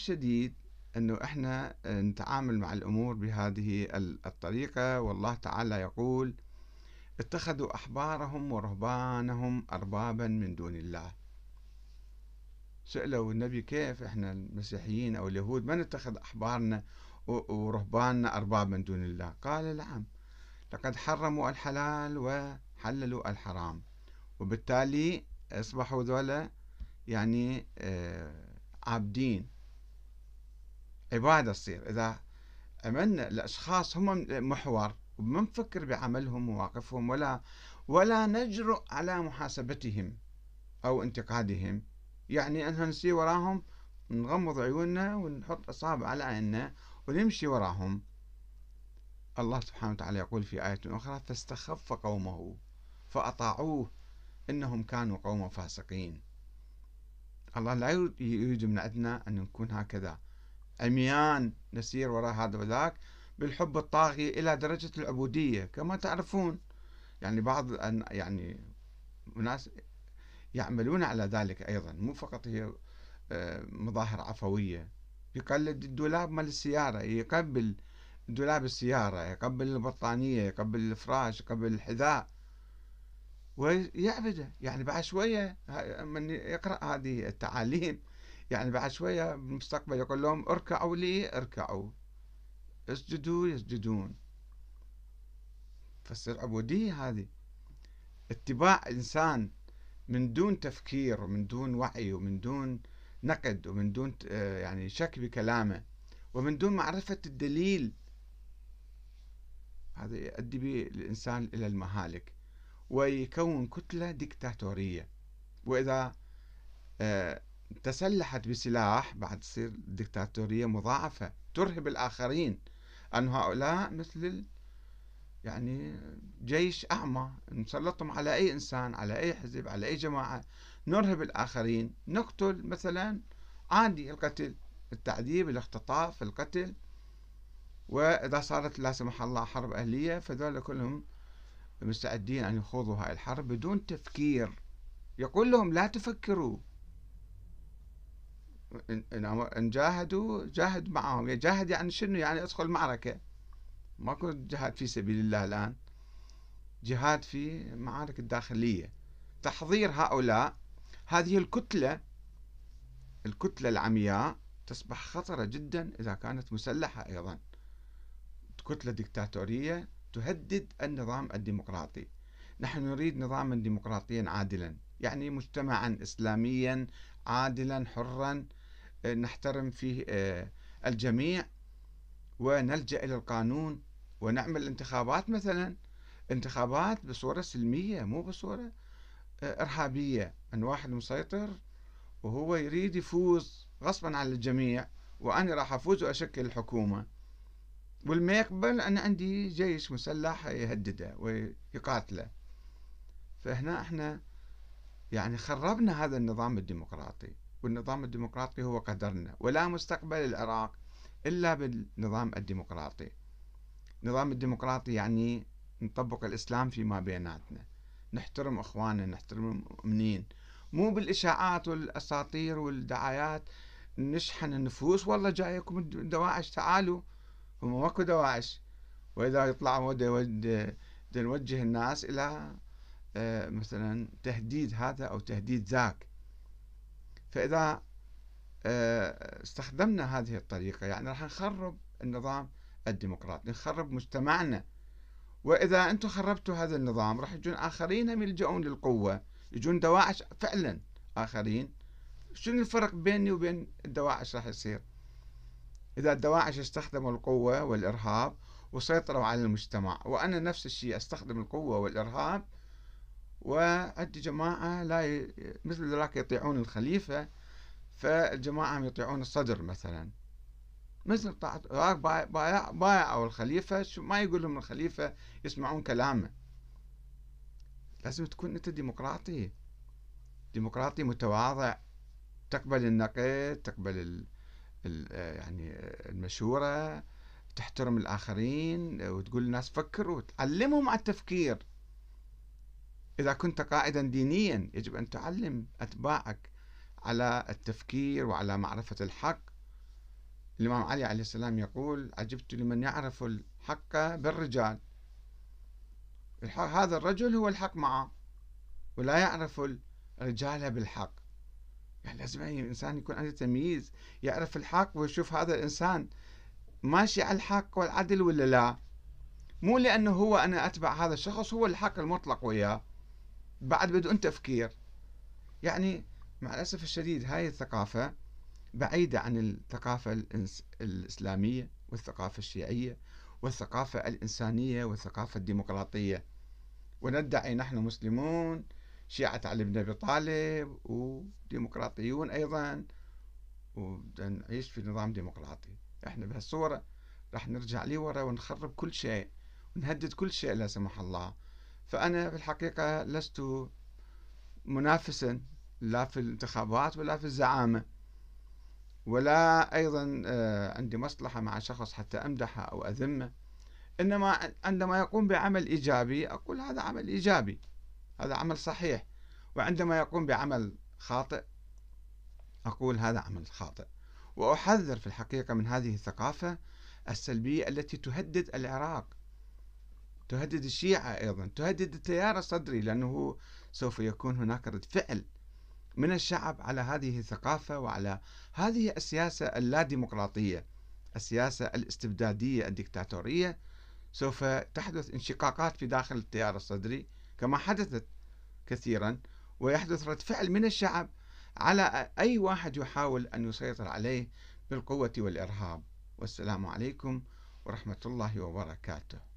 الشديد أنه إحنا نتعامل مع الأمور بهذه الطريقة. والله تعالى يقول اتخذوا أحبارهم ورهبانهم أربابا من دون الله. سألوا النبي كيف إحنا المسيحيين أو اليهود ما نتخذ أحبارنا ورهباننا أرباب من دون الله؟ قال نعم. لقد حرموا الحلال وحللوا الحرام. وبالتالي أصبحوا ذولا يعني آه، عابدين. عبادة تصير إذا عملنا الأشخاص هم محور وما نفكر بعملهم ومواقفهم ولا ولا نجرؤ على محاسبتهم أو انتقادهم. يعني أننا نسير وراهم نغمض عيوننا ونحط أصابع على عيننا ونمشي وراهم. الله سبحانه وتعالى يقول في آية أخرى فاستخف قومه فأطاعوه إنهم كانوا قوما فاسقين. الله لا يريد من عندنا أن نكون هكذا. عميان نسير وراء هذا وذاك بالحب الطاغي إلى درجة العبودية كما تعرفون. يعني بعض يعني ناس يعملون على ذلك أيضا مو فقط هي آه، مظاهر عفوية. يقلد الدولاب مال السيارة يقبل دولاب السيارة يقبل البطانية يقبل الفراش يقبل الحذاء. ويعبده. يعني بعد شوية من يقرأ هذه التعاليم يعني بعد شوية بالمستقبل يقول لهم اركعوا لي اركعوا. اسجدوا يسجدون. فتصير عبودية هذه. اتباع إنسان من دون تفكير ومن دون وعي ومن دون نقد ومن دون يعني شك بكلامه ومن دون معرفة الدليل. هذا يؤدي به الإنسان إلى المهالك ويكون كتلة ديكتاتورية. وإذا آه، تسلحت بسلاح بعد تصير ديكتاتورية مضاعفة ترهب الآخرين أن هؤلاء مثل يعني جيش أعمى نسلطهم على أي إنسان على أي حزب على أي جماعة نرهب الآخرين نقتل مثلا عادي القتل التعذيب الاختطاف القتل. وإذا صارت لا سمح الله حرب أهلية فذول كلهم مستعدين أن يخوضوا هاي الحرب بدون تفكير. يقول لهم لا تفكروا. إن جاهدوا جاهد معهم. جاهد يعني شنو؟ يعني أدخل معركة. ماكو جهاد في سبيل الله الآن. جهاد في معارك الداخلية. تحضير هؤلاء. هذه الكتلة الكتلة العمياء تصبح خطرة جدا إذا كانت مسلحة أيضا. كتلة ديكتاتورية تهدد النظام الديمقراطي. نحن نريد نظاما ديمقراطيا عادلا. يعني مجتمعا إسلاميا عادلا حرا. نحترم فيه آه، الجميع ونلجأ إلى القانون ونعمل انتخابات مثلا. انتخابات بصورة سلمية مو بصورة آه، إرهابية. أن واحد مسيطر وهو يريد يفوز غصبا على الجميع وأنا راح أفوز وأشكل الحكومة. والما يقبل أنا عندي جيش مسلح يهدده ويقاتله. فهنا إحنا يعني خربنا هذا النظام الديمقراطي. والنظام الديمقراطي هو قدرنا ولا مستقبل العراق إلا بالنظام الديمقراطي. النظام الديمقراطي يعني نطبق الإسلام فيما بيناتنا. نحترم إخواننا نحترم المؤمنين. مو بالإشاعات والأساطير والدعايات نشحن النفوس والله جايكم الدواعش تعالوا. هم ماكو دواعش. وإذا يطلعوا نوجه الناس إلى آه، مثلا تهديد هذا أو تهديد ذاك. فإذا آه، استخدمنا هذه الطريقة يعني راح نخرب النظام الديمقراطي نخرب مجتمعنا. وإذا أنتم خربتوا هذا النظام راح يجون آخرين هم يلجؤون للقوة يجون دواعش فعلا آخرين. شنو الفرق بيني وبين الدواعش راح يصير؟ إذا الدواعش استخدموا القوة والإرهاب وسيطروا على المجتمع وأنا نفس الشيء أستخدم القوة والإرهاب وعندي جماعة لا. مثل ذلك يطيعون الخليفة فالجماعة يطيعون الصدر مثلا. مثل طاعة بايع بايعوا الخليفة ما يقول لهم الخليفة يسمعون كلامه. لازم تكون أنت ديمقراطي. ديمقراطي متواضع. تقبل النقد تقبل ال... يعني المشورة تحترم الآخرين وتقول للناس فكروا تعلمهم على التفكير. إذا كنت قائدا دينيا يجب أن تعلم أتباعك على التفكير وعلى معرفة الحق. الإمام علي عليه السلام يقول عجبت لمن يعرف الحق بالرجال. هذا الرجل هو الحق معه ولا يعرف الرجال بالحق. يعني لازم أي إنسان يكون عنده تمييز يعرف الحق ويشوف هذا الإنسان ماشي على الحق والعدل ولا لا. مو لأنه هو أنا أتبع هذا الشخص هو الحق المطلق وياه. بعد بدون تفكير. يعني مع الأسف الشديد هاي الثقافة بعيدة عن الثقافة الإسلامية والثقافة الشيعية والثقافة الإنسانية والثقافة الديمقراطية. وندعي نحن مسلمون شيعة علي بن أبي طالب وديمقراطيون أيضا ونعيش في نظام ديمقراطي. إحنا بهالصورة راح نرجع لي ورا ونخرب كل شيء ونهدد كل شيء لا سمح الله. فأنا في الحقيقة لست منافسا لا في الانتخابات ولا في الزعامة. ولا أيضا آه، عندي مصلحة مع شخص حتى أمدحه أو أذمه. إنما عندما يقوم بعمل إيجابي أقول هذا عمل إيجابي. هذا عمل صحيح. وعندما يقوم بعمل خاطئ أقول هذا عمل خاطئ. وأحذر في الحقيقة من هذه الثقافة السلبية التي تهدد العراق. تهدد الشيعة أيضا تهدد التيار الصدري لأنه سوف يكون هناك رد فعل من الشعب على هذه الثقافة وعلى هذه السياسة اللاديمقراطية السياسة الاستبدادية الدكتاتورية. سوف تحدث انشقاقات في داخل التيار الصدري كما حدثت كثيرا ويحدث رد فعل من الشعب على أي واحد يحاول أن يسيطر عليه بالقوة والإرهاب. والسلام عليكم ورحمة الله وبركاته.